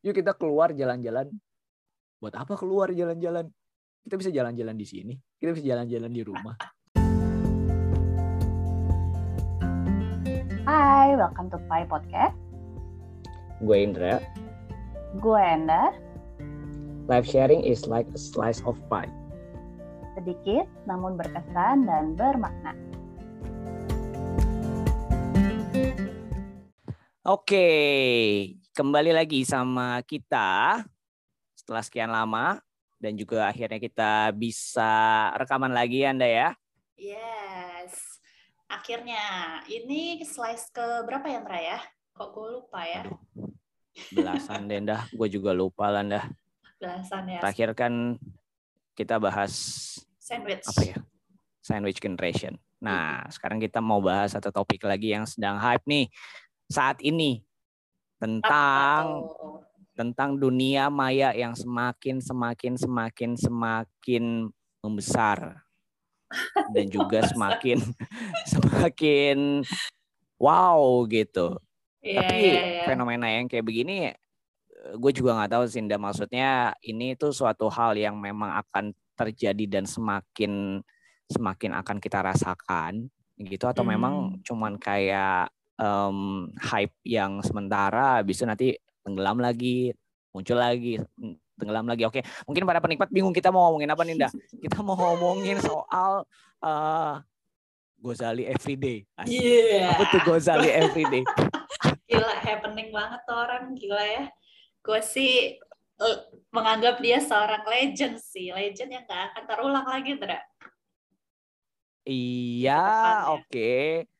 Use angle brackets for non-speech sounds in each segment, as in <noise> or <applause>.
Yuk kita keluar jalan-jalan. Buat apa keluar jalan-jalan? Kita bisa jalan-jalan di sini. Kita bisa jalan-jalan di rumah. Hai, welcome to Pai Podcast. Gue Indra. Gue Enda. Live sharing is like a slice of pie. Sedikit namun berkesan dan bermakna. Oke, kembali lagi sama kita setelah sekian lama dan juga akhirnya kita bisa rekaman lagi Anda ya. Yes. Akhirnya ini slice ke berapa ya Ndra ya? Kok gue lupa ya? Aduh, belasan deh dah, gue juga lupa lah dah. Belasan ya. Terakhir kan kita bahas Sandwich. apa ya? Sandwich generation. Nah, sekarang kita mau bahas satu topik lagi yang sedang hype nih saat ini tentang Apa tentang dunia maya yang semakin semakin semakin semakin membesar dan juga <laughs> semakin semakin wow gitu. Iya, Tapi iya, iya. fenomena yang kayak begini gue juga nggak tahu sih maksudnya ini tuh suatu hal yang memang akan terjadi dan semakin semakin akan kita rasakan gitu atau memang Hmm. cuman kayak em, hype yang sementara habis itu nanti tenggelam lagi muncul lagi tenggelam lagi oke mungkin para penikmat bingung kita mau ngomongin apa nih Nda? <laughs> kita mau ngomongin soal eh Gozali Everyday. Iya. apa tuh Gozali <laughs> Everyday Gila, happening banget tuh orang gila ya. Gue sih eh, menganggap dia seorang legend sih, legend yang gak akan terulang lagi, Ndra. Iya, oke.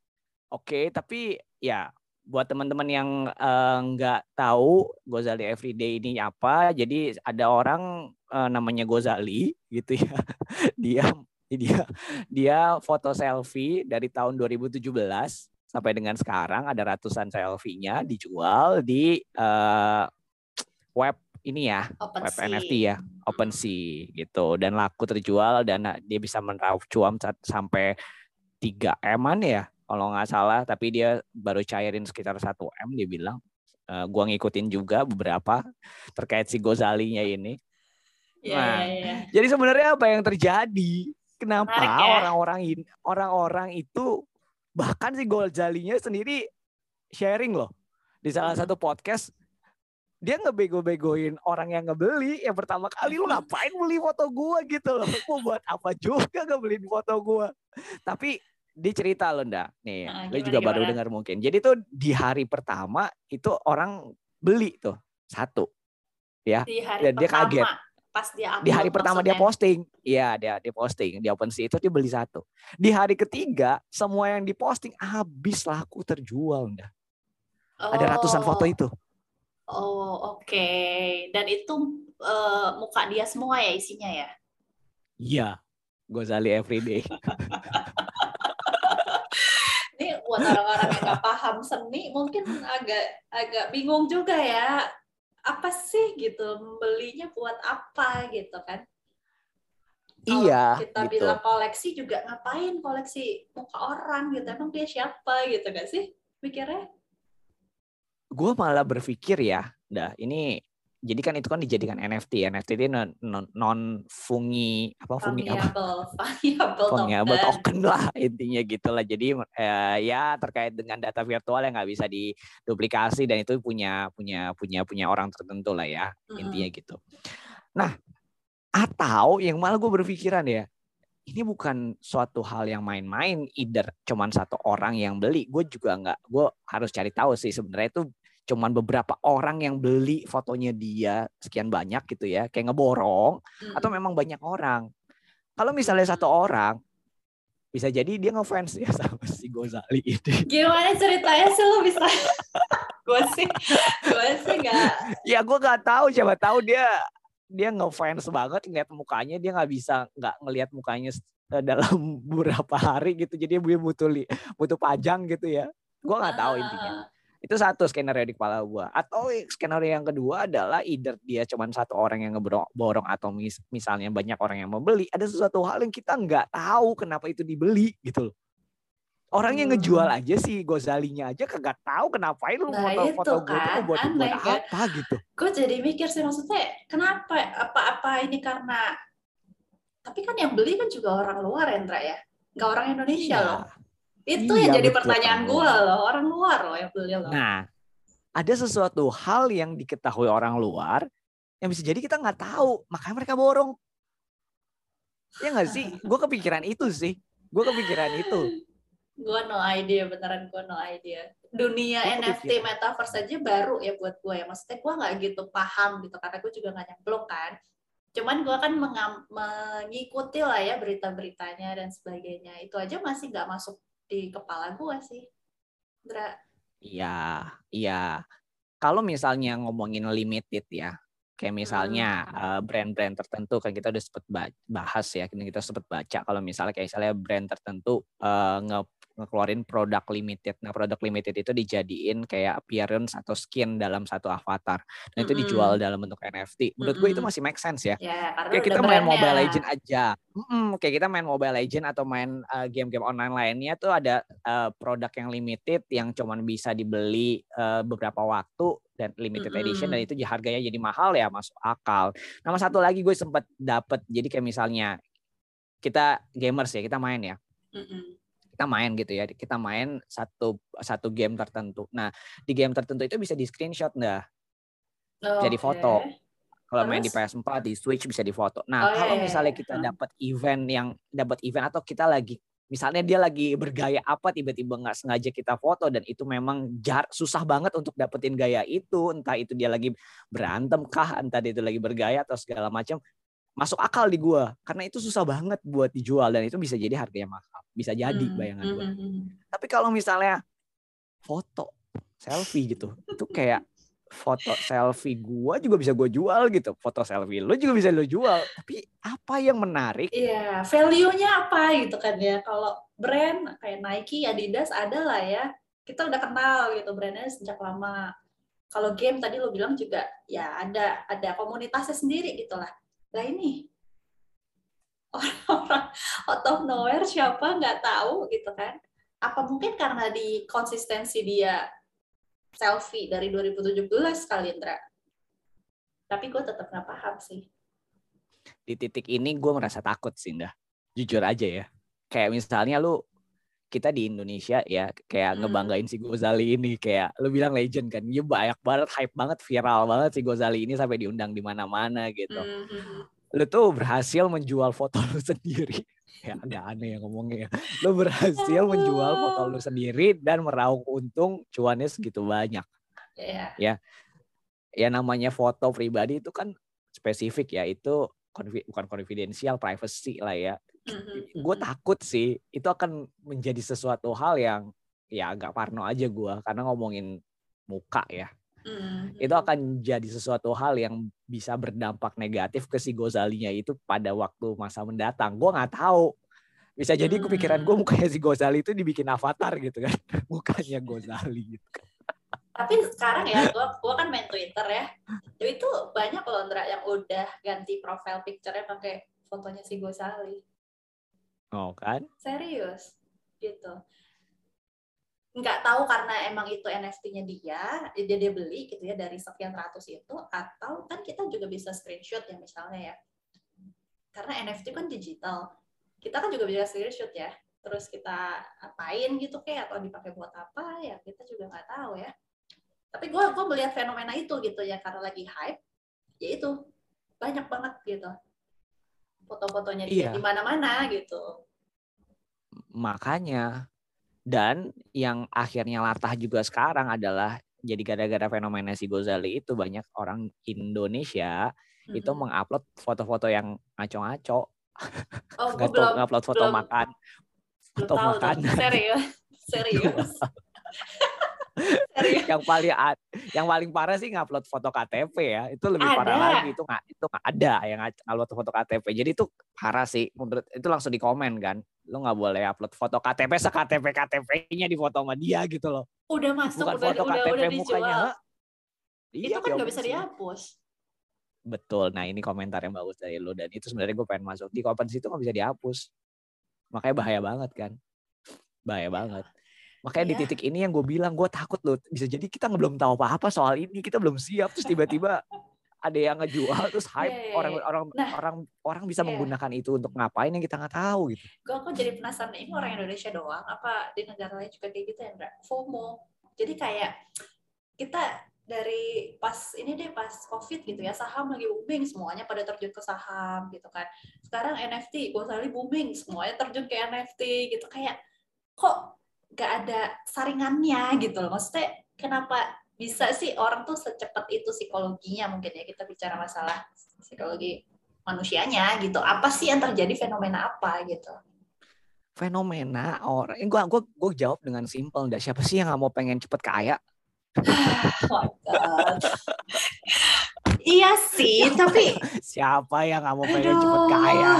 Oke, tapi ya buat teman-teman yang eh, nggak tahu Gozali Everyday ini apa, jadi ada orang eh, namanya Gozali gitu ya. <laughs> Dia dia dia foto selfie dari tahun 2017 sampai dengan sekarang ada ratusan selfie-nya dijual di eh, web ini ya, Open web sea. NFT ya, OpenSea gitu dan laku terjual dan uh, dia bisa meraup cuan sa- sampai 3 M-an ya kalau nggak salah tapi dia baru cairin sekitar 1 M dia bilang Eh, gua ngikutin juga beberapa terkait si Gozalinya ini. Iya, Nah, iya, iya. Jadi sebenarnya apa yang terjadi? Kenapa ya. orang-orang ini orang-orang itu bahkan si Gozalinya sendiri sharing loh di salah satu podcast dia ngebego-begoin orang yang ngebeli yang pertama kali lu ngapain beli foto gua gitu loh mau buat apa juga ngebeliin foto gua tapi dia cerita lo ndak nih Nah, lo gimana, juga baru gimana? dengar mungkin. Jadi tuh di hari pertama itu orang beli tuh satu. Ya Di hari Dan dia pertama, kaget. pas dia upload di hari pertama dia posting. Iya dia dia posting di OpenSea itu dia beli satu. Di hari ketiga semua yang diposting habis laku terjual ndak ada ratusan foto Oh, itu. Oh, oke. Dan itu eh, muka dia semua ya isinya ya? iya. Gozali everyday <laughs> buat orang-orang yang nggak paham seni mungkin agak agak bingung juga ya. Apa sih gitu membelinya buat apa gitu kan? Kalau iya kita gitu bilang koleksi juga ngapain koleksi muka orang gitu emang dia siapa gitu gak sih mikirnya gue malah berpikir ya, dah ini jadi kan itu kan dijadikan NFT. NFT itu non non, non fungi apa fungi apa variable <laughs> variable token. token lah intinya gitulah. Jadi eh, ya terkait dengan data virtual yang nggak bisa diduplikasi dan itu punya punya punya punya orang tertentu lah ya Mm-mm. intinya gitu. Nah atau yang malah gue berpikiran ya ini bukan suatu hal yang main-main either cuman satu orang yang beli gue juga nggak gue harus cari tahu sih sebenarnya itu cuman beberapa orang yang beli fotonya dia sekian banyak gitu ya kayak ngeborong Mm-mm. atau memang banyak orang kalau misalnya satu orang bisa jadi dia ngefans ya <laughs> sama si Gozali ini Gimana ceritanya sih lo bisa? <laughs> gue sih, gue sih nggak. ya gue nggak tahu siapa tahu dia dia ngefans banget ngeliat mukanya dia nggak bisa nggak ngelihat mukanya eh, dalam <laughs> beberapa hari gitu jadi dia butuh butuh pajang gitu ya gue nggak tahu intinya itu satu skenario di kepala gue atau skenario yang kedua adalah either dia cuma satu orang yang ngeborong atau mis- misalnya banyak orang yang membeli ada sesuatu hal yang kita nggak tahu kenapa itu dibeli gitu loh Orang yang Hmm. ngejual aja sih Gozalinya aja kagak tahu kenapa lu Nah, foto-foto itu gue tuh kan, buat aneh buat kan? apa gitu. gue jadi mikir sih maksudnya kenapa apa-apa ini karena tapi kan yang beli kan juga orang luar Endra ya nggak orang Indonesia Iya. loh itu Iya, yang jadi betul, pertanyaan gue loh orang luar loh yang beli loh Nah, ada sesuatu hal yang diketahui orang luar yang bisa jadi kita nggak tahu, makanya mereka borong. Ya nggak sih? <laughs> Gue kepikiran itu sih. Gue kepikiran itu. gue no idea beneran gue no idea dunia Gua NFT kepikiran. metaverse aja baru ya buat gue ya maksudnya gue nggak gitu paham gitu karena gue juga nggak nyemplung kan cuman gue kan mengikuti lah ya berita-beritanya dan sebagainya itu aja masih nggak masuk di kepala gue sih. Indra Iya, iya. Kalau misalnya ngomongin limited ya, kayak misalnya eh, brand-brand tertentu kan kita udah sempet ba- bahas ya, kita sempet baca kalau misalnya kayak misalnya brand tertentu eh, nge ngeluarin produk limited. Nah, produk limited itu dijadiin kayak appearance atau skin dalam satu avatar. Nah, itu Mm-mm. dijual dalam bentuk NFT. Menurut gue itu masih make sense ya. ya karena Kayak kita main. Mobile Legend aja. Mm-mm, kayak kita main Mobile Legend atau main uh, game-game online lainnya tuh ada uh, produk yang limited yang cuman bisa dibeli uh, beberapa waktu dan limited edition dan itu harganya jadi mahal ya masuk akal. Nama satu lagi gue sempat dapet jadi kayak misalnya kita gamers ya kita main ya Mm-mm. Kita main gitu ya kita main satu satu game tertentu. Nah di game tertentu itu bisa di screenshot dah Jadi Oke. foto. kalau main di Terus? PS4 di Switch bisa difoto. Oh, Nah, iya, kalau iya, misalnya iya. kita Hmm. dapat event yang dapat event atau kita lagi misalnya dia lagi bergaya apa tiba-tiba nggak sengaja kita foto dan itu memang jar susah banget untuk dapetin gaya itu, entah itu dia lagi berantem kah, entah dia itu lagi bergaya atau segala macam masuk akal di gua karena itu susah banget buat dijual dan itu bisa jadi harganya mahal. Bisa jadi Hmm, bayangan hmm, gua. hmm. Tapi kalau misalnya foto selfie gitu, itu kayak foto selfie gua juga bisa gue jual gitu. Foto selfie lo juga bisa lo jual. Tapi apa yang menarik? Iya, value-nya apa gitu kan ya. Kalau brand kayak Nike, Adidas ada lah ya. Kita udah kenal gitu brandnya sejak lama. Kalau game tadi lo bilang juga ya ada ada komunitasnya sendiri gitu lah. Ini orang-orang out of nowhere siapa nggak tahu gitu kan. Apa mungkin karena di konsistensi dia selfie dari 2017 kali Indra. Tapi gue tetap nggak paham sih. Di titik ini gue merasa takut sih, Indah. Jujur aja ya. Kayak misalnya lu kita di Indonesia ya kayak Hmm. ngebanggain si Gozali ini kayak lu bilang legend kan. Iya banyak banget hype banget viral banget si Gozali ini sampai diundang di mana-mana gitu. Hmm, hmm, hmm. lu tuh berhasil menjual foto lu <laughs> sendiri. Ya agak aneh ya ngomongnya. ya. Lu berhasil menjual foto lu sendiri dan meraup untung cuannya segitu banyak. Iya. Ya namanya foto pribadi itu kan spesifik ya. Itu konfi- bukan confidential, privacy lah ya. Hmm, Gue takut sih itu akan menjadi sesuatu hal yang ya agak parno aja gua karena ngomongin muka ya. Hmm, itu hmm. akan jadi sesuatu hal yang bisa berdampak negatif ke si Gozalinya itu pada waktu masa mendatang. Gue nggak tahu. Bisa jadi kepikiran gue Hmm. mukanya si Gozali itu dibikin avatar gitu kan. <laughs> Mukanya Gozali gitu kan. Tapi sekarang ya, gua, gua kan main Twitter ya. Itu banyak loh Ndra yang udah ganti profile picture-nya pakai fotonya si Gosali. Oh kan? Serius. Gitu. Nggak tahu karena emang itu NFT-nya dia, dia dia beli gitu ya dari sekian ratus itu, atau kan kita juga bisa screenshot ya misalnya ya. Karena NFT kan digital. Kita kan juga bisa screenshot ya. Terus kita apain gitu kayak atau dipakai buat apa ya kita juga nggak tahu ya. Tapi gue gue melihat fenomena itu gitu ya karena lagi hype, ya itu banyak banget gitu foto-fotonya dia Iya. di mana-mana gitu. Makanya. Dan yang akhirnya latah juga sekarang adalah jadi gara-gara fenomena si Gozali itu banyak orang Indonesia itu Mhm. mengupload foto-foto yang ngaco-ngaco. Oh, <laughs> gue Nggak belum ngupload foto belum- makan. belum Foto tahu makanan. Serius, <laughs> serius. serius. <laughs> yang paling yang paling parah sih ngupload foto KTP ya. Itu lebih parah Ada. lagi. Itu nggak itu nggak ada yang ngupload foto KTP jadi itu parah sih. Menurut itu langsung di komen kan. Lu nggak boleh upload foto KTP se KTP KTP-nya di foto sama dia gitu loh. Udah masuk, bukan udah, foto udah, KTP udah mukanya. dijual. Hah? Iya, itu kan nggak bisa dihapus. betul. Nah ini komentar yang bagus dari lu. Dan itu sebenarnya gue pengen masuk. Di komen situ nggak bisa dihapus. Makanya bahaya banget kan. Bahaya banget. Makanya di Iya. titik ini yang gue bilang gue takut loh bisa jadi kita belum tahu apa-apa soal ini kita belum siap terus tiba-tiba ada yang ngejual terus hype Iya, iya, orang iya. orang Nah, orang orang bisa iya. menggunakan itu untuk ngapain yang kita nggak tahu gitu. gue kok jadi penasaran ini orang Indonesia doang apa di negara lain juga kayak gitu ya Ndra? FOMO jadi kayak kita dari pas ini deh pas covid gitu ya saham lagi booming semuanya pada terjun ke saham gitu kan sekarang NFT Gozali booming semuanya terjun ke NFT gitu kayak kok gak ada saringannya gitu loh. Maksudnya kenapa bisa sih orang tuh secepat itu psikologinya mungkin ya? Kita bicara masalah psikologi manusianya gitu. Apa sih yang terjadi? Fenomena apa gitu? Fenomena orang, eh, gua gua gua jawab dengan simpel, dah. Siapa sih yang nggak mau pengen cepet kaya? <laughs> Oh iya sih, tapi <laughs> Siapa yang nggak mau pengen cepet kaya?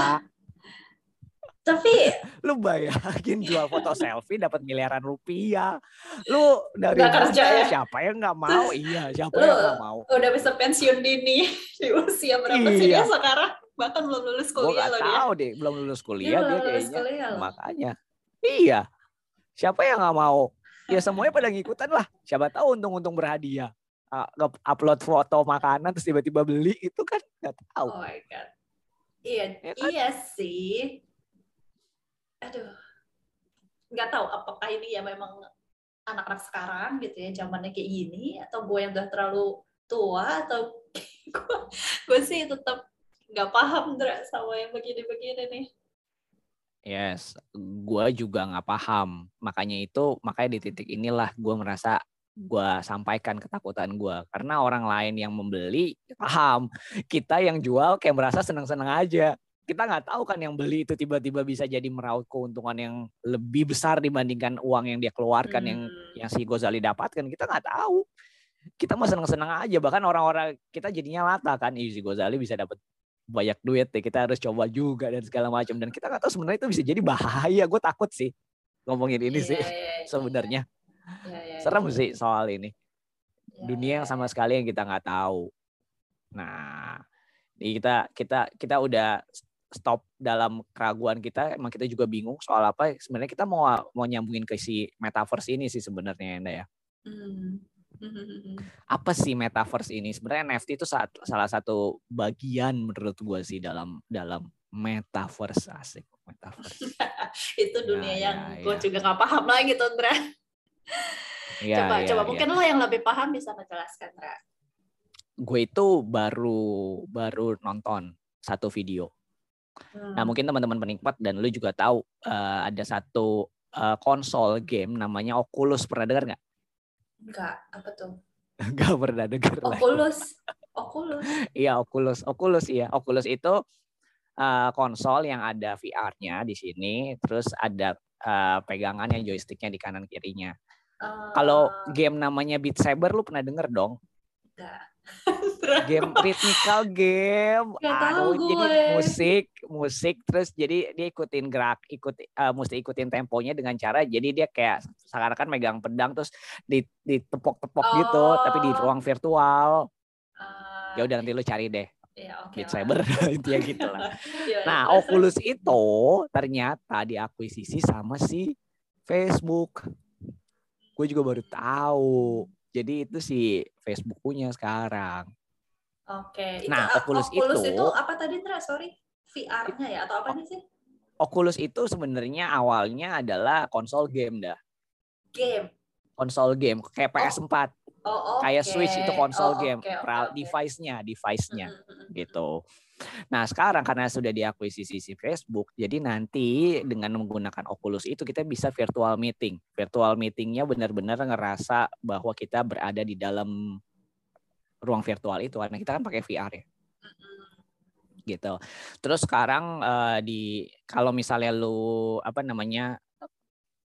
Tapi <laughs> Lu bayangin jual foto <laughs> selfie dapat miliaran rupiah. Lu dari Nggak kerja ya? Siapa yang nggak mau? Iya, siapa Lu- yang nggak mau? udah bisa pensiun dini <laughs> di usia berapa sih Iya. dia sekarang? Bahkan belum lulus kuliah loh dia. tahu deh, belum lulus Dia kuliah dia, belum lulus kayaknya. kuliah loh. Makanya, iya. Siapa yang nggak mau? Ya semuanya pada ngikutan lah. Siapa tahu untung-untung berhadiah. Ah, upload foto makanan terus tiba-tiba beli itu kan nggak tahu. Oh my God. Iya, Ya kan? iya sih. Aduh. Nggak tahu apakah ini ya memang anak-anak sekarang gitu ya, zamannya kayak gini, atau gue yang udah terlalu tua, atau <laughs> gue, sih tetap nggak paham Dra, sama yang begini-begini nih. Yes, gue juga nggak paham. Makanya itu, makanya di titik inilah gue merasa gue sampaikan ketakutan gue. Karena orang lain yang membeli paham. Kita yang jual kayak merasa senang-senang aja. Kita nggak tahu kan yang beli itu tiba-tiba bisa jadi meraup keuntungan yang lebih besar dibandingkan uang yang dia keluarkan yang Hmm. yang si Gozali dapatkan. Kita nggak tahu. Kita mah senang-senang aja. Bahkan orang-orang kita jadinya lata kan. Si Gozali bisa dapat banyak duit deh kita harus coba juga dan segala macam dan kita nggak tahu sebenarnya itu bisa jadi bahaya gue takut sih ngomongin ini Iya, sih iya, iya. sebenarnya Iya, iya, serem iya. sih soal ini Iya, dunia yang iya, sama sekali yang kita nggak tahu nah kita kita kita udah stop dalam keraguan kita emang kita juga bingung soal apa sebenarnya kita mau mau nyambungin ke si metaverse ini sih sebenarnya Enda ya Hmm. <laughs> Apa sih metaverse ini? Sebenarnya NFT itu saat, salah satu bagian menurut gue sih dalam dalam metaverse asik metaverse. <laughs> itu dunia Ya, yang ya, gue ya. juga nggak paham lagi tuh Ndra. Iya, coba iya, coba iya. mungkin lo yang lebih paham bisa menjelaskan Ndra. gue itu baru baru nonton satu video. Hmm. Nah mungkin teman-teman penikmat dan lu juga tahu eh, ada satu eh, konsol game namanya Oculus pernah dengar nggak? Enggak, apa tuh? <laughs> Nggak pernah dengar. Oculus. Oculus. <laughs> Iya Oculus, Oculus iya. Oculus itu eh, konsol yang ada VR-nya di sini, terus ada eh, pegangan yang joysticknya di kanan kirinya. Eh, Kalau game namanya Beat Saber lu pernah denger dong? Enggak. <laughs> Game rhythmical game. Nggak tahu Aduh, jadi gue. musik, musik terus jadi dia ikutin gerak, ikut eh, mesti ikutin temponya dengan cara jadi dia kayak seakan-akan megang pedang terus di ditepok-tepok gitu, tapi di Oh. ruang virtual. Eh, Ya udah nanti lu cari deh ya, oke Beat. Saber <laughs> intinya <laughs> gitu lah. Iya, Nah, terus, Oculus itu ternyata diakuisisi sama si Facebook. Gue juga baru tahu. Jadi itu si Facebook punya sekarang. Oke. Itu, Nah, ah, Oculus Oculus itu- itu apa tadi Ndra? Sorry. VR-nya ya atau apa nih sih? Oculus itu sebenarnya awalnya adalah konsol game dah. Game. Konsol game kayak PS4, Oh, oke. kayak Switch itu konsol Oh, game, oke, oke, Pra- oke. device-nya, device-nya Mm, mm, mm, mm. Gitu. Nah, sekarang karena sudah diakuisisi si Facebook, jadi nanti dengan menggunakan Oculus itu kita bisa virtual meeting. Virtual meetingnya benar-benar ngerasa bahwa kita berada di dalam ruang virtual itu. Karena kita kan pakai VR ya. Gitu. Terus sekarang eh, di kalau misalnya lu apa namanya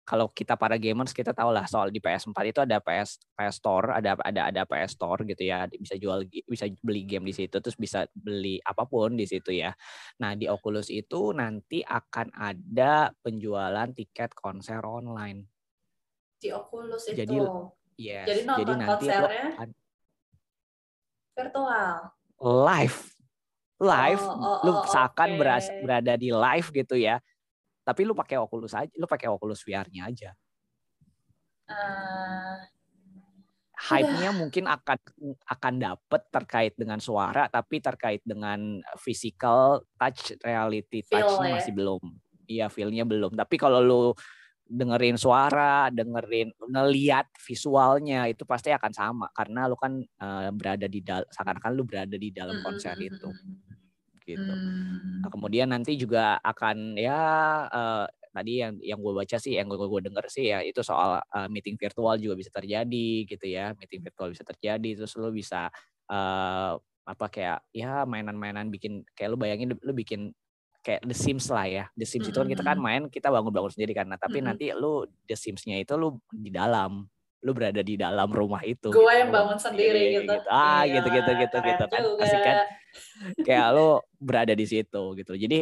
kalau kita para gamers kita tahu lah soal di PS4 itu ada PS PS Store, ada ada ada PS Store gitu ya, bisa jual bisa beli game di situ terus bisa beli apa pun di situ ya. Nah, di Oculus itu nanti akan ada penjualan tiket konser online. Di Oculus itu Jadi, Yes. Jadi nonton nanti konsernya virtual. live live Oh, oh, lu oh, seakan oke. beras- berada di live gitu ya tapi lu pakai Oculus aja, lu pakai Oculus VR-nya aja. Eh, Hype-nya mungkin akan akan dapet terkait dengan suara, tapi terkait dengan physical touch, reality Feel touch-nya ya. masih belum. Iya, feel-nya belum. Tapi kalau lu dengerin suara, dengerin ngeliat visualnya itu pasti akan sama karena lu kan eh, berada di dalam seakan-akan lu berada di dalam konser mm, itu gitu. mm. Nah, kemudian nanti juga akan ya eh, tadi yang yang gue baca sih, yang gue gue denger sih ya itu soal eh, meeting virtual juga bisa terjadi gitu ya, meeting virtual bisa terjadi, terus lu bisa eh, apa kayak ya mainan-mainan bikin kayak lu bayangin lu bikin kayak The Sims lah ya, The Sims itu kan kita kan main kita bangun-bangun sendiri kan, nah tapi Mm-mm. nanti lu The Sims-nya itu lu di dalam, lu berada di dalam rumah itu. Gue gitu. yang bangun sendiri gitu. Ah, Gila, gitu gitu gitu keren gitu kan, juga. asik kan? kayak lo berada di situ gitu. Jadi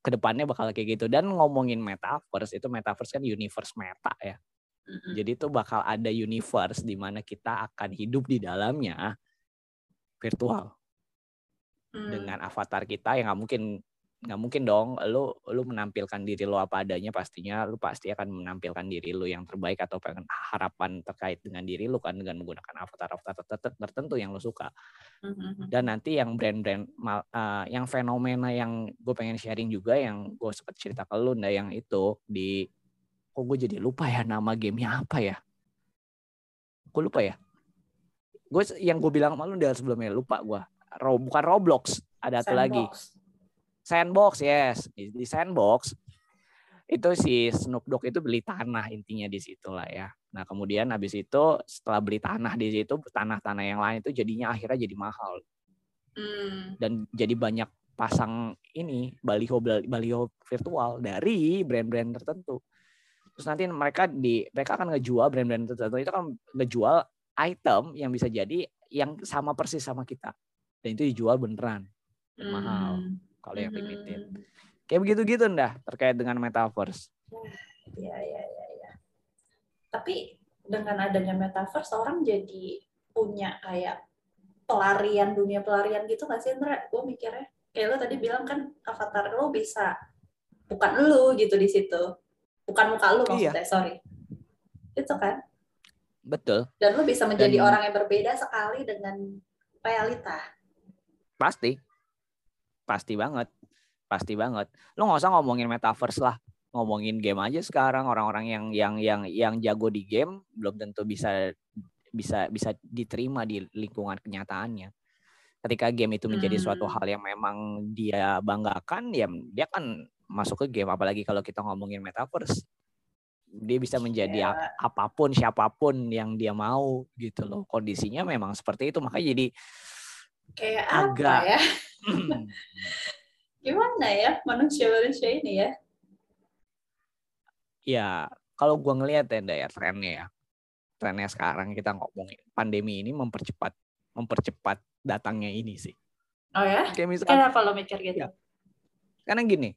ke depannya bakal kayak gitu dan ngomongin metaverse itu metaverse kan universe meta ya. Jadi itu bakal ada universe di mana kita akan hidup di dalamnya virtual Mm. dengan avatar kita yang nggak mungkin nggak mungkin dong lu lu menampilkan diri lo apa adanya pastinya lu pasti akan menampilkan diri lu yang terbaik atau pengen harapan terkait dengan diri lu kan dengan menggunakan avatar-avatar tertentu- tertentu yang lu suka. Mm-mm. dan nanti yang brand-brand eh, yang fenomena yang gue pengen sharing juga yang gue sempat cerita ke lu nah yang itu di kok gue jadi lupa ya nama gamenya apa ya? Gue lupa ya? Gue yang gue bilang sama lu dari sebelumnya lupa gue Ro, bukan Roblox ada satu lagi Sandbox. Yes di, Sandbox itu si Snoop Dogg itu beli tanah intinya di situ lah ya. Nah kemudian habis itu setelah beli tanah di situ tanah-tanah yang lain itu jadinya akhirnya jadi mahal Mm. dan jadi banyak pasang ini baliho baliho virtual dari brand-brand tertentu. Terus nanti mereka di mereka akan ngejual brand-brand tertentu itu kan ngejual item yang bisa jadi yang sama persis sama kita dan itu dijual beneran dan mahal. Kalau yang limited. Mm. Kayak begitu-gitu ndah terkait dengan metaverse. Iya, iya, iya, iya. Tapi dengan adanya metaverse orang jadi punya kayak pelarian dunia pelarian gitu nggak sih Indra? Gue mikirnya kayak lo tadi bilang kan avatar lo bisa bukan lo gitu di situ, bukan muka lo Iya. maksudnya, sorry. Itu kan? Betul, Dan lo bisa menjadi Dan- orang yang berbeda sekali dengan realita. pasti. Pasti banget. Pasti banget. Lo nggak usah ngomongin metaverse lah. Ngomongin game aja sekarang orang-orang yang yang yang yang jago di game belum tentu bisa bisa bisa diterima di lingkungan kenyataannya. Ketika game itu menjadi suatu Hmm. hal yang memang dia banggakan, ya dia kan masuk ke game apalagi kalau kita ngomongin metaverse. Dia bisa menjadi ap- apa pun siapa pun yang dia mau gitu loh. Kondisinya memang seperti itu makanya jadi Kayak Agak. apa ya? <laughs> Gimana ya manusia-manusia ini ya? ya kalau gua ngelihat ya ya trennya ya trennya sekarang kita ngomongin pandemi ini mempercepat mempercepat datangnya ini sih Oh ya? kayak misalkan Kenapa lo mikir gitu? Ya. karena gini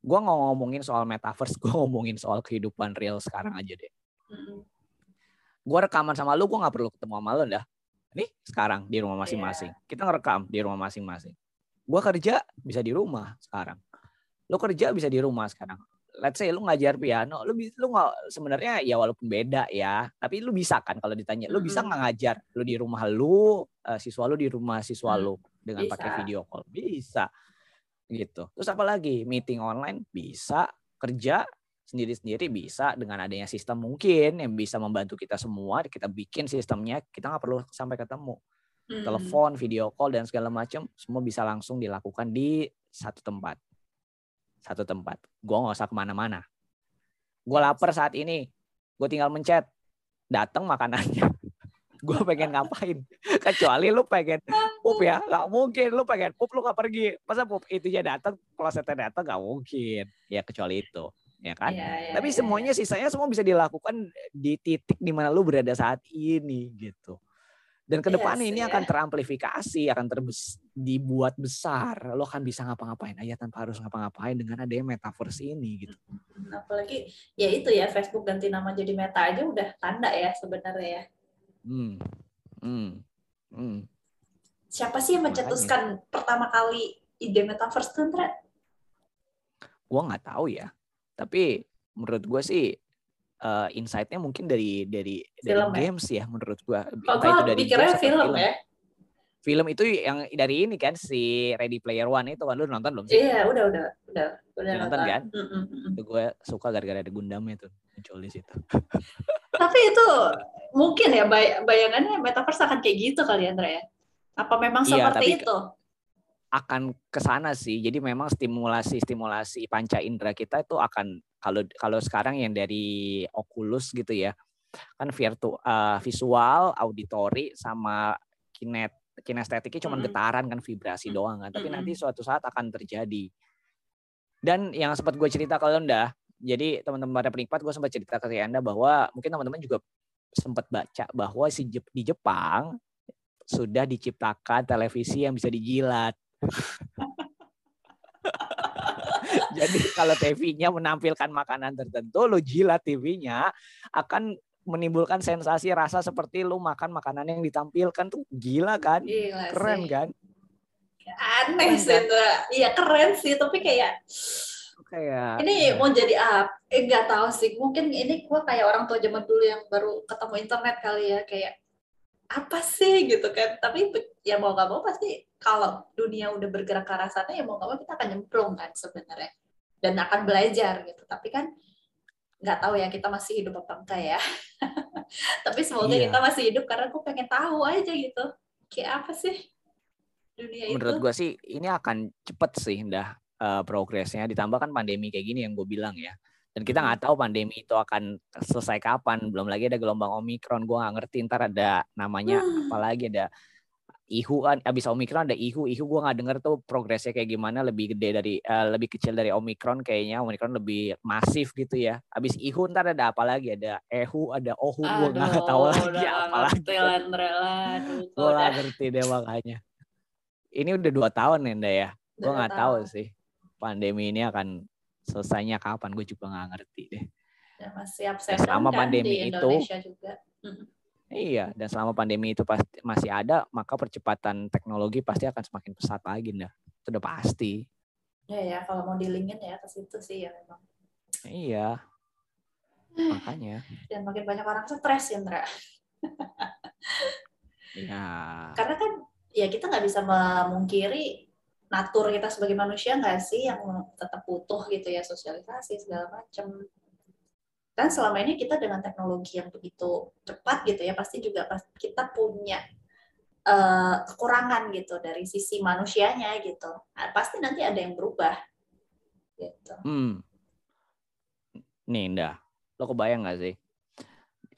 gua nggak ngomongin soal metaverse <laughs> gua ngomongin soal kehidupan real sekarang aja deh Mm-mm. gua rekaman sama lu gua nggak perlu ketemu sama lu dah nih sekarang di rumah masing-masing. Kita ngerekam di rumah masing-masing. Gua kerja bisa di rumah sekarang. Lu kerja bisa di rumah sekarang. Let's say lu ngajar piano lu lu nggak sebenarnya ya walaupun beda ya. Tapi lu bisa kan kalau ditanya lu bisa Mm-mm. nggak ngajar? Lu di rumah lu eh, siswa lu di rumah siswa Hmm, lu dengan bisa. pakai video call. Bisa. Gitu. Terus apa lagi? Meeting online? Bisa. Kerja sendiri-sendiri bisa dengan adanya sistem mungkin yang bisa membantu kita semua kita bikin sistemnya kita nggak perlu sampai ketemu. Mm. telepon video call dan segala macam semua bisa langsung dilakukan di satu tempat. Satu tempat. Gue nggak usah ke mana-mana. Gue lapar saat ini. Gue tinggal mencet. Datang makanannya. <laughs> Gue pengen ngapain? Kecuali lu pengen pup ya. Nggak mungkin. Lu pengen pup lu nggak pergi. Masa pup itunya datang klosetnya datang nggak mungkin. Ya kecuali itu ya kan Iya, iya, tapi iya, semuanya sisanya semua bisa dilakukan di titik di mana lu berada saat ini gitu dan ke depannya Iya ini sih, akan teramplifikasi akan terbes dibuat besar lo akan bisa ngapa-ngapain aja tanpa harus ngapa-ngapain dengan adanya metaverse ini gitu. Apalagi ya itu ya Facebook ganti nama jadi Meta aja udah tanda ya sebenarnya ya. hmm. Hmm. Hmm. Siapa sih yang Makanya. mencetuskan pertama kali ide metaverse tuh? Gua nggak tahu ya. Tapi menurut gue sih uh, insight-nya mungkin dari dari dari Film ya? games ya menurut. Kalau Entah itu gue dari pikirnya games atau film ya. Film itu yang dari ini kan si Ready Player One itu kan lu nonton belum sih? Iya, udah, udah, udah, udah Udah nonton kan? Mm, mm, mm. Itu gue suka gara-gara ada Gundamnya tuh muncul di situ. <laughs> Tapi itu mungkin ya bay- bayangannya metaverse akan kayak gitu kali ya, Andrea. Apa memang Iya, seperti tapi- itu? Akan ke sana sih. Jadi memang stimulasi-stimulasi panca indera kita itu akan kalau kalau sekarang yang dari Oculus gitu ya. Kan virtu, eh, visual, auditori sama kinet kinestetiknya cuma Mm-mm. getaran kan vibrasi Mm. doang kan. Tapi Mm-mm. nanti suatu saat akan terjadi. Dan yang sempat gue cerita kalau Anda, jadi teman-teman pada penikmat gue sempat cerita ke Anda bahwa mungkin teman-teman juga sempat baca bahwa si Jep- di Jepang sudah diciptakan televisi yang bisa dijilat. <laughs> Jadi kalau TV-nya menampilkan makanan tertentu, lo jilat TV-nya akan menimbulkan sensasi rasa seperti lo makan makanan yang ditampilkan tuh gila kan? Gila Keren sih. kan? Aneh sih kan? itu. Iya keren sih, tapi kayak Kayak ini mau jadi apa? Eh nggak tahu sih. Mungkin ini gua kayak orang tua zaman dulu yang baru ketemu internet kali ya, kayak apa sih gitu kan. Tapi ya mau nggak mau pasti kalau dunia udah bergerak ke arah sana ya mau nggak mau kita akan nyemplung kan sebenarnya dan akan belajar gitu. Tapi kan nggak tahu ya kita masih hidup apa enggak ya. <laughs> Tapi semoga Iya. kita masih hidup karena gue pengen tahu aja gitu. Kayak apa sih dunia menurut itu? gue sih ini akan cepet sih dah eh, progresnya ditambah kan pandemi kayak gini yang gue bilang ya dan kita nggak tahu pandemi itu akan selesai kapan belum lagi ada gelombang omikron gue nggak ngerti ntar ada namanya Hmm. apalagi ada ihu kan abis omikron ada ihu ihu gue nggak denger tuh progresnya kayak gimana lebih gede dari eh, lebih kecil dari omikron kayaknya omikron lebih masif gitu ya. Abis ihu ntar ada apa lagi? Ada ehu ada ohu gue nggak tahu lagi apa lagi gue nggak ngerti deh makanya. Ini udah dua tahun ya? Nda ya gue nggak tahu sih pandemi ini akan selesainya kapan gue juga nggak ngerti deh. Ya, masih down kan pandemi di itu- Indonesia juga. Iya dan selama pandemi itu pasti masih ada maka percepatan teknologi pasti akan semakin pesat lagi dah itu udah pasti Ya ya, kalau mau dilingin ya ke situ sih ya memang. iya makanya Dan makin banyak orang stres ya, Indra. ya Karena kan ya kita nggak bisa memungkiri natur kita sebagai manusia nggak sih yang tetap butuh gitu ya sosialisasi segala macam. Kan selama ini kita dengan teknologi yang begitu cepat gitu ya pasti juga kita punya eh, kekurangan gitu dari sisi manusianya gitu. Nah, pasti nanti ada yang berubah gitu. hmm nih Nda lo kebayang gak sih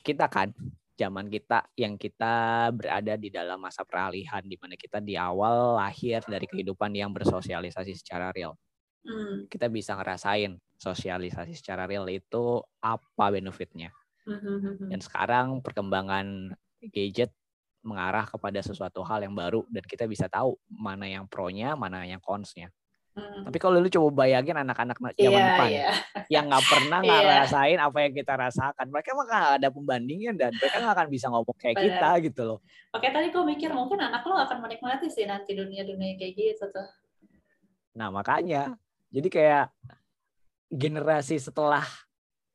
kita kan zaman kita yang kita berada di dalam masa peralihan di mana kita di awal lahir dari kehidupan yang bersosialisasi secara real Hmm. kita bisa ngerasain sosialisasi secara real itu apa benefitnya Hmm. dan sekarang perkembangan gadget mengarah kepada sesuatu hal yang baru dan kita bisa tahu mana yang pro-nya mana yang cons-nya Hmm. tapi kalau lu coba bayangin anak-anak na- zaman Iya, depan iya. yang nggak pernah <laughs> Iya. ngerasain apa yang kita rasakan mereka mah ada pembandingnya dan mereka nggak akan bisa ngomong kayak Benar. kita gitu loh Oke, tadi gue mikir mungkin anak lo akan menikmati sih nanti dunia-dunia kayak gitu tuh. nah makanya jadi kayak generasi setelah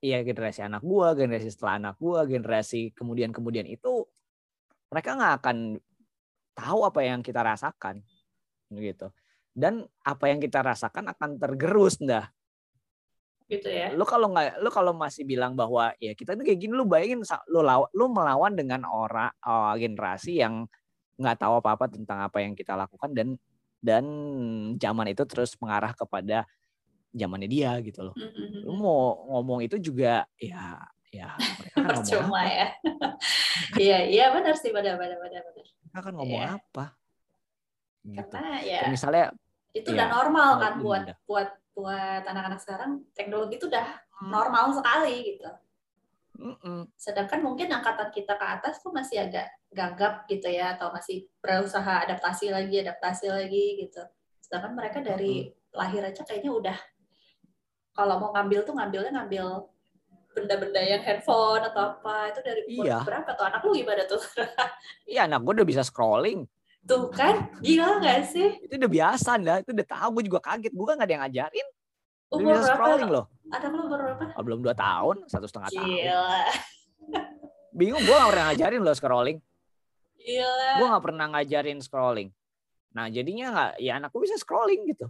ya generasi anak gua generasi setelah anak gua generasi kemudian kemudian itu mereka nggak akan tahu apa yang kita rasakan gitu dan apa yang kita rasakan akan tergerus dah Gitu ya. lu kalau nggak lu kalau masih bilang bahwa ya kita ini kayak gini lu bayangin lu law, lu melawan dengan orang uh, generasi yang nggak tahu apa-apa tentang apa yang kita lakukan dan dan zaman itu terus mengarah kepada zamannya dia gitu loh lu Hmm. mau ngomong itu juga ya ya mereka kan Percuma ya. Iya, iya benar sih, benar, benar, benar, benar. mereka kan ngomong Iya. apa gitu Karena ya misalnya itu iya, udah normal kan ini buat udah. buat buat anak-anak sekarang teknologi itu udah Hmm. normal sekali gitu. mm-mm, Sedangkan mungkin angkatan kita ke atas tuh masih agak gagap gitu ya atau masih berusaha adaptasi lagi, adaptasi lagi gitu. Sedangkan mereka dari lahir aja kayaknya udah kalau mau ngambil tuh ngambilnya ngambil benda-benda yang handphone atau apa itu dari umur Iya. berapa tuh anak lu gimana tuh <laughs> iya anak gue udah bisa scrolling tuh kan gila nggak sih itu udah biasa dah itu udah tahu gue juga kaget gue kan nggak ada yang ngajarin Umur bisa berapa? scrolling loh. Ada lu umur berapa? Oh, belum dua tahun, satu setengah tahun. Gila. Bingung, gue gak pernah ngajarin loh scrolling. Gila. Gue gak pernah ngajarin scrolling. Nah jadinya nggak, ya anakku bisa scrolling gitu.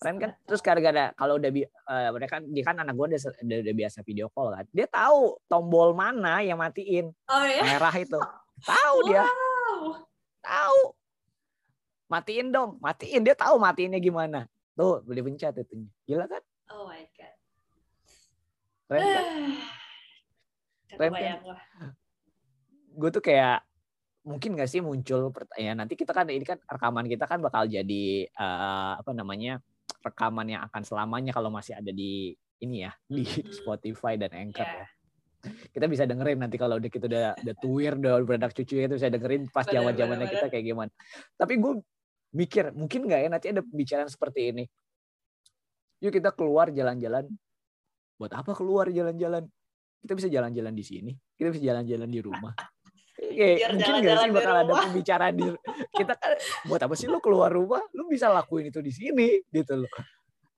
Keren kan? Terus gara-gara kalau udah bi- eh, mereka dia kan anak gue udah, udah, udah biasa video call kan. Dia tahu tombol mana yang matiin Oh ya? merah itu. Tahu dia, Wow. tahu. Matiin dong, matiin dia tahu matiinnya gimana. Tuh boleh pencet itu. Gila kan? Oh my god. Keren kan? <sighs> Gak Keren kan? Gue tuh kayak mungkin gak sih muncul pertanyaan nanti kita kan ini kan rekaman kita kan bakal jadi eh, apa namanya rekaman yang akan selamanya kalau masih ada di ini ya di Mhm. Spotify dan Anchor Iya. ya. Kita bisa dengerin nanti kalau udah kita udah udah tuir udah beranak cucu itu bisa dengerin pas zaman zamannya kita kayak gimana. Tapi gue mikir mungkin nggak ya nanti ada pembicaraan seperti ini. Yuk kita keluar jalan-jalan. Buat apa keluar jalan-jalan? Kita bisa jalan-jalan di sini. Kita bisa jalan-jalan di rumah. Kayak, Biar mungkin nggak jalan-jalan sih di bakal ada pembicaraan di <laughs> kita kan buat apa sih lu keluar rumah? Lu bisa lakuin itu di sini gitu loh.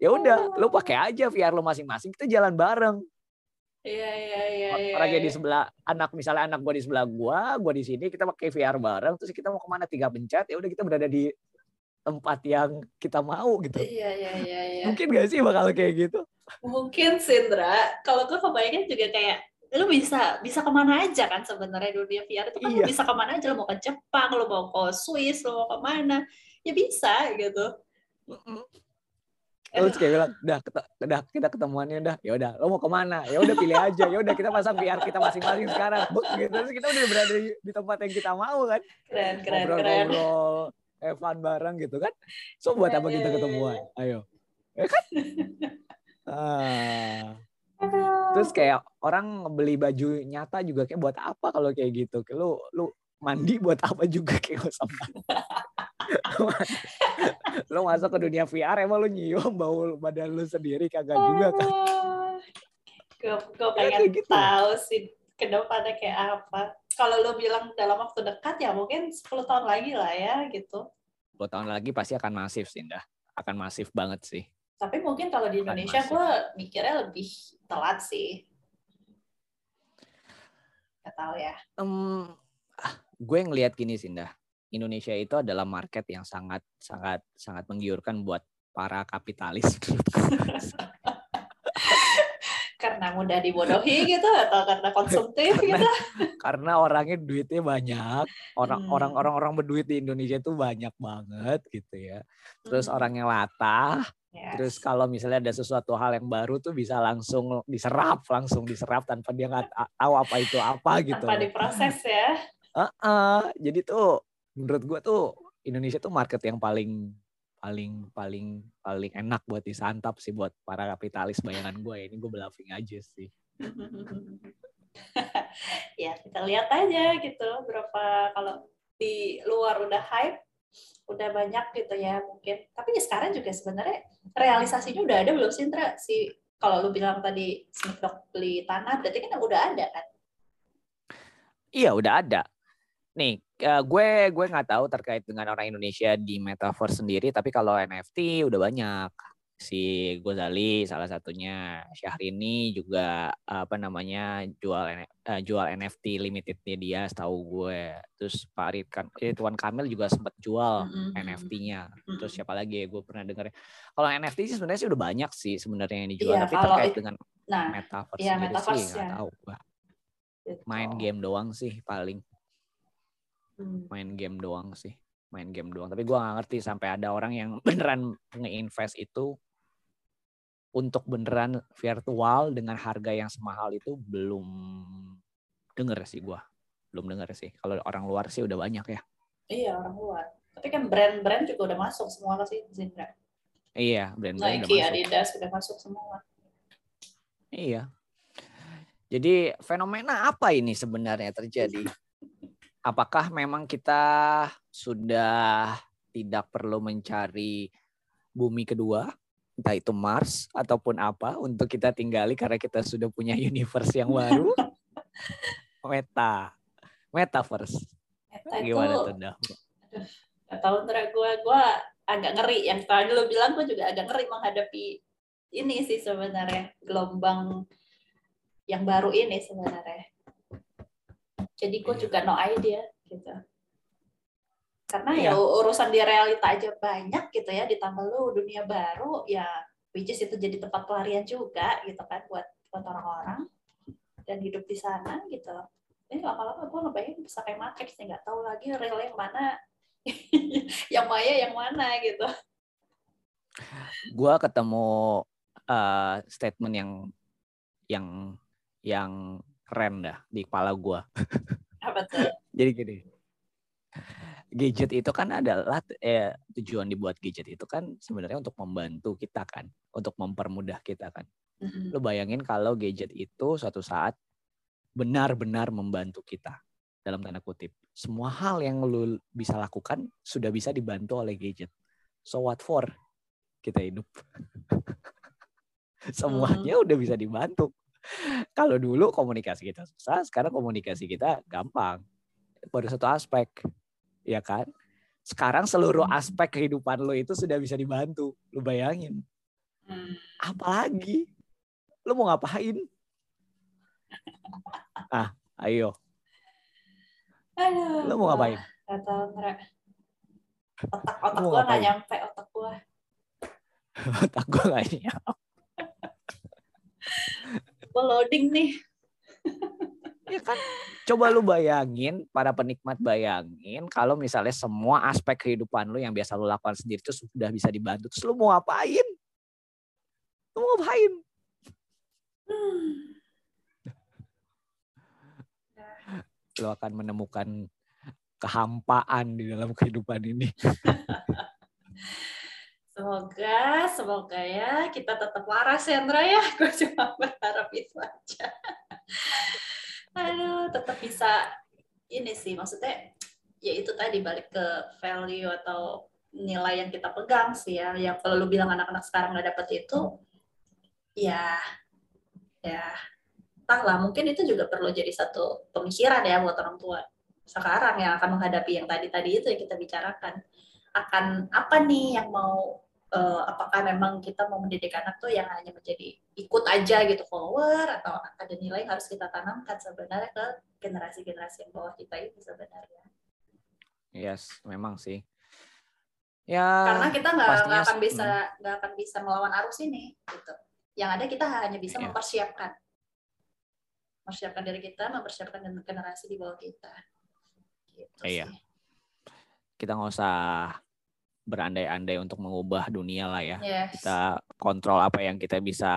Ya udah, lu pakai aja VR lu masing-masing. Kita jalan bareng. Iya iya iya. iya, Orangnya di iya. sebelah anak misalnya anak gua di sebelah gua, gua di sini, kita pakai VR bareng. Terus kita mau ke mana tiga pencet, ya udah kita berada di tempat yang kita mau gitu. Iya iya iya. iya. Mungkin gak sih bakal kayak gitu? Mungkin Sindra, kalau gue kebayangnya juga kayak lu bisa bisa ke mana aja kan sebenarnya dunia VR itu kan lu Iya. bisa ke mana aja lu mau ke Jepang lu mau ke Swiss lu mau ke mana ya bisa gitu Terus kayak bilang, udah, ket- udah kita ketemuannya udah, ya udah, lo mau ke mana? Ya udah pilih aja, ya udah kita pasang VR kita masing-masing sekarang. Gitu. Terus kita udah berada di, di tempat yang kita mau kan, keren keren keren ngobrol-ngobrol, have fun bareng gitu kan. So buat apa kita ketemuan? Ayo, ya kan? <laughs> Ah. Terus kayak orang beli baju nyata juga kayak buat apa kalau kayak gitu? Kayak Lu lu mandi buat apa juga kayak gak mandi. lu masuk ke dunia VR emang lu nyium bau badan lu sendiri kagak juga kan? gue gue Ya, pengen gitu. tahu sih ke depannya kayak apa kalau lu bilang dalam waktu dekat ya mungkin 10 tahun lagi lah ya gitu 10 tahun lagi pasti akan masif sih, Indah. Akan masif banget sih. Tapi mungkin kalau di Indonesia gue mikirnya lebih telat sih Gak tahu ya ah, gue ngelihat gini sih, Indah. Indonesia itu adalah market yang sangat sangat sangat menggiurkan buat para kapitalis. <laughs> karena mudah dibodohi gitu atau karena konsumtif Karena- gitu <laughs> karena orangnya duitnya banyak orang Hmm. orang orang orang berduit di Indonesia itu banyak banget gitu ya terus Hmm. orangnya latah Yes. terus kalau misalnya ada sesuatu hal yang baru tuh bisa langsung diserap langsung diserap tanpa dia nggak ta- tahu apa itu apa <laughs> gitu. Tanpa diproses ya. Heeh, jadi tuh menurut gua tuh Indonesia tuh market yang paling paling paling paling enak buat disantap sih buat para kapitalis bayangan gue ini gue bluffing aja sih. <laughs> Ya kita lihat aja gitu berapa kalau di luar udah hype udah banyak gitu ya mungkin tapi ya sekarang juga sebenarnya realisasinya udah ada belum sih Indra si kalau lu bilang tadi Dogg beli tanah berarti kan udah ada kan Iya udah ada. Nih, eh, gue gue nggak tahu terkait dengan orang Indonesia di metaverse sendiri, tapi kalau NFT udah banyak. Si Gozali salah satunya, Syahrini juga apa namanya jual eh, jual NFT limitednya dia, setahu gue. Terus Pak Ridwan Ridwan Kamil juga sempat jual Mm-mm. NFT-nya. Terus siapa lagi ya gue pernah dengar. Kalau NFT sih sebenarnya sih udah banyak sih sebenarnya yang dijual, Iya, tapi terkait it- dengan nah metaverse iya, metaverse sih nggak ya. tahu. Gua. gitu. Main game doang sih paling Hmm. main game doang sih main game doang. Tapi gua nggak ngerti sampai ada orang yang <laughs> beneran nge-invest itu untuk beneran virtual dengan harga yang semahal itu belum denger sih gua. Belum denger sih. Kalau orang luar sih udah banyak ya. Iya orang luar. Tapi kan brand-brand juga udah masuk semua ke sini Indra. iya brand-brand udah Nike masuk. Adidas udah masuk semua. Iya. Jadi fenomena apa ini sebenarnya terjadi? <laughs> Apakah memang kita sudah tidak perlu mencari bumi kedua, entah itu Mars ataupun apa untuk kita tinggali karena kita sudah punya <laughs> universe yang baru. Meta, metaverse. Meta itu Gimana tuh dah? Gak tahu ntar gue gue agak ngeri. Yang tadi lo bilang gue juga agak ngeri menghadapi ini sih sebenarnya gelombang yang baru ini sebenarnya. Jadi gue Iya. juga no idea gitu. Karena Iya. ya urusan di realita aja banyak gitu ya, ditambah lu dunia baru ya which is itu jadi tempat pelarian juga gitu kan buat buat orang-orang dan hidup di sana gitu. Ini lama-lama gue ngebayangin bisa kayak Matrix nggak tahu lagi real yang mana, <laughs> yang maya yang mana gitu. Gua ketemu eh, statement yang yang yang keren dah di kepala gua. Apa tuh? <laughs> Jadi gini. Gadget itu kan adalah eh, tujuan dibuat gadget itu kan sebenarnya untuk membantu kita kan, untuk mempermudah kita kan. Mm-mm. Lo bayangin kalau gadget itu suatu saat benar-benar membantu kita dalam tanda kutip. Semua hal yang lu bisa lakukan sudah bisa dibantu oleh gadget. So what for? Kita hidup. <laughs> Semuanya udah bisa dibantu. Kalau dulu komunikasi kita susah, sekarang komunikasi kita gampang. Baru satu aspek, ya kan? Sekarang seluruh aspek kehidupan lo itu sudah bisa dibantu. Lu bayangin. Hmm. Apalagi? Lu mau ngapain? <laughs> Ah, ayo. Aduh. Lu mau ngapain? Gak. Otak otak gue ngapain? nyampe otak gue. <laughs> Otak gue gak nyampe. Gue loading nih. <laughs> Ya kan? Coba lu bayangin, para penikmat bayangin kalau misalnya semua aspek kehidupan lu yang biasa lu lakukan sendiri itu sudah bisa dibantu. Terus lu mau ngapain? Lu mau ngapain? Hmm. <sighs> Lu akan menemukan kehampaan di dalam kehidupan ini. <laughs> Semoga, semoga ya kita tetap waras ya, Ndra ya. Gue cuma berharap itu aja. <laughs> Aduh, tetap bisa ini sih, maksudnya ya itu tadi balik ke value atau nilai yang kita pegang sih ya. Yang kalau lu bilang anak-anak sekarang nggak dapet itu, ya, ya, entahlah. Mungkin itu juga perlu jadi satu pemikiran ya buat orang tua sekarang yang akan menghadapi yang tadi-tadi itu yang kita bicarakan akan apa nih yang mau eh, apakah memang kita mau mendidik anak tuh yang hanya menjadi ikut aja gitu follower atau ada nilai yang harus kita tanamkan sebenarnya ke generasi-generasi yang bawah kita itu sebenarnya Yes, memang sih. Ya, karena kita nggak akan bisa nggak akan bisa melawan arus ini gitu yang ada kita hanya bisa Iya. mempersiapkan mempersiapkan diri kita mempersiapkan generasi di bawah kita gitu Iya. sih. kita nggak usah berandai-andai untuk mengubah dunia lah ya. Yes. Kita kontrol apa yang kita bisa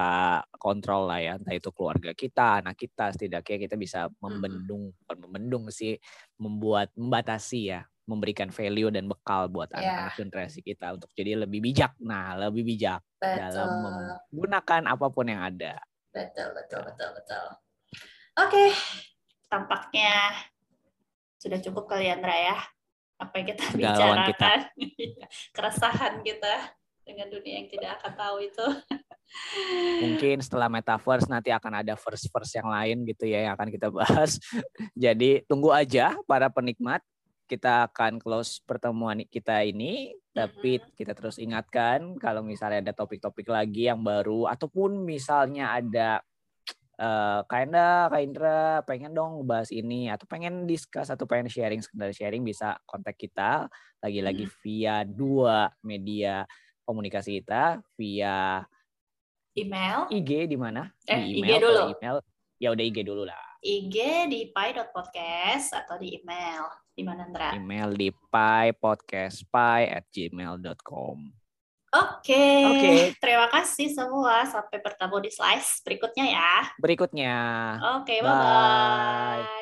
kontrol lah ya. Entah itu keluarga kita, anak kita, setidaknya kita bisa membendung, bukan membendung sih, membuat, membatasi ya, memberikan value dan bekal buat Iya. anak-anak generasi kita untuk jadi lebih bijak. Nah, lebih bijak dalam betul menggunakan apa pun yang ada. Betul, betul, betul, betul. Oke, tampaknya sudah cukup kali ya, Andra ya. Apa yang kita kita. bicarakan, Iya, <laughs> keresahan kita dengan dunia yang tidak akan tahu itu. Mungkin setelah metaverse nanti akan ada verse-verse yang lain gitu ya yang akan kita bahas. <laughs> Jadi tunggu aja para penikmat. Kita akan close pertemuan kita ini, tapi kita terus ingatkan kalau misalnya ada topik-topik lagi yang baru ataupun misalnya ada eh Kak Enda, Kak Indra pengen dong bahas ini atau pengen discuss atau pengen sharing sekedar sharing bisa kontak kita lagi-lagi via dua media komunikasi kita via Email, IG di mana? Eh, di IG email. dulu. Kalau email ya udah IG dulu lah. IG di pi.podcast atau di email. Di mana, Andra? Email di piepodcastpie at gmail.com. Oke, Oke. terima kasih semua. Sampai bertemu di slice berikutnya ya. Berikutnya. Oke, bye-bye. Bye.